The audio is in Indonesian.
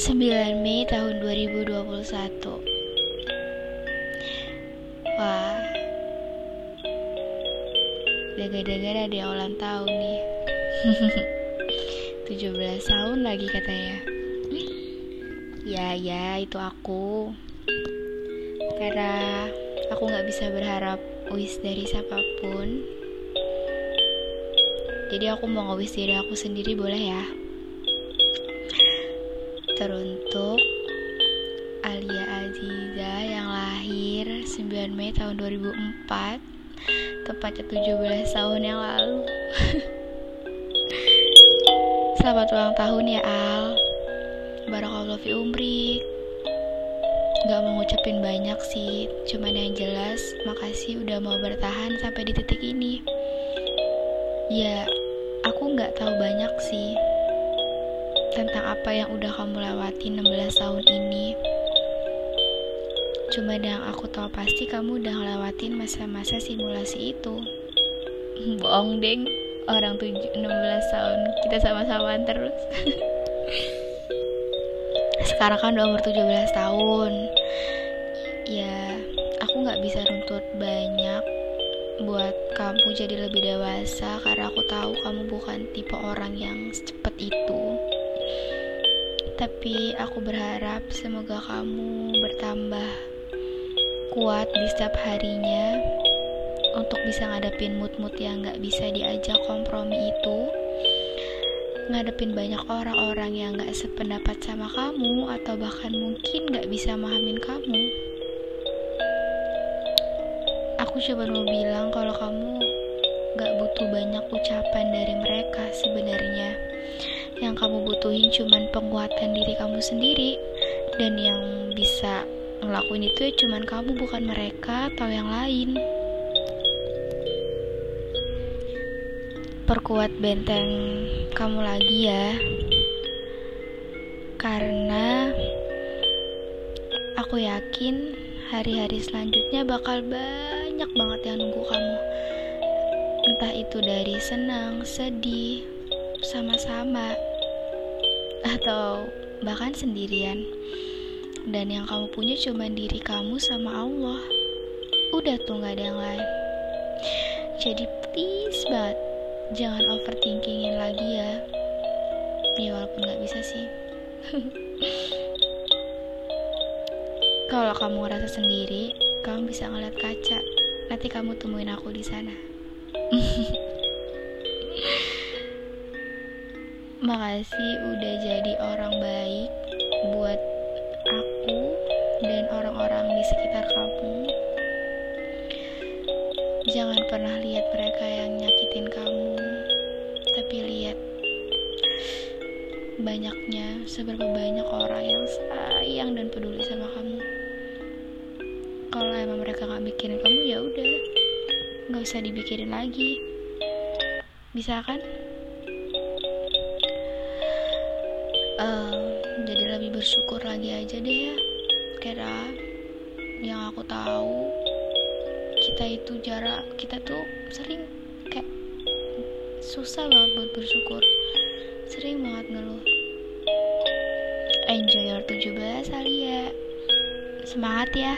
9 Mei tahun 2021 Wah. Dengar-dengar ada yang ulang tahun nih. 17 tahun lagi katanya. Ya ya itu aku. Karena aku gak bisa berharap wish dari siapa pun. Jadi aku mau nge-wish diri aku sendiri boleh ya teruntuk Alia Aziza yang lahir 9 Mei tahun 2004 tepatnya 17 tahun yang lalu. Selamat ulang tahun ya Al. Barakallah fi umrik Gak mau ngucapin banyak sih Cuman yang jelas Makasih udah mau bertahan sampai di titik ini. Ya Aku gak tahu banyak sih tentang apa yang udah kamu lewati 16 tahun ini. Cuma yang aku tahu pasti kamu udah ngelewatin masa-masa simulasi itu. Bohong deng, orang 7, 16 tahun kita sama-samaan terus. Sekarang kan udah umur 17 tahun. Ya, aku nggak bisa runtut banyak buat kamu jadi lebih dewasa karena aku tahu kamu bukan tipe orang yang secepat itu tapi aku berharap semoga kamu bertambah kuat di setiap harinya untuk bisa ngadepin mood-mood yang gak bisa diajak kompromi itu. Ngadepin banyak orang-orang yang gak sependapat sama kamu atau bahkan mungkin gak bisa memahamin kamu. Aku coba mau bilang kalau kamu gak butuh banyak ucapan dari mereka sebenarnya yang kamu butuhin cuman penguatan diri kamu sendiri. Dan yang bisa ngelakuin itu ya cuman kamu bukan mereka atau yang lain. Perkuat benteng kamu lagi ya. Karena aku yakin hari-hari selanjutnya bakal banyak banget yang nunggu kamu. Entah itu dari senang, sedih, sama-sama. Atau bahkan sendirian. Dan yang kamu punya cuma diri kamu sama Allah. Udah tuh gak ada yang lain. Jadi please banget jangan overthinkingin lagi ya. Ya walaupun gak bisa sih. Kalau kamu ngerasa sendiri kamu bisa ngeliat kaca. Nanti kamu temuin aku di sana Makasih udah jadi orang baik buat aku dan orang-orang di sekitar kamu. Jangan pernah lihat mereka yang nyakitin kamu, tapi lihat banyaknya seberapa banyak orang yang sayang dan peduli sama kamu. Kalau emang mereka nggak mikirin kamu ya udah, nggak usah dipikirin lagi. Bisa kan? Jadi lebih bersyukur lagi aja deh ya. Karena yang aku tahu kita itu jarak kita tuh sering kayak susah banget buat bersyukur. Sering banget ngeluh. Enjoy your 17 Alia semangat ya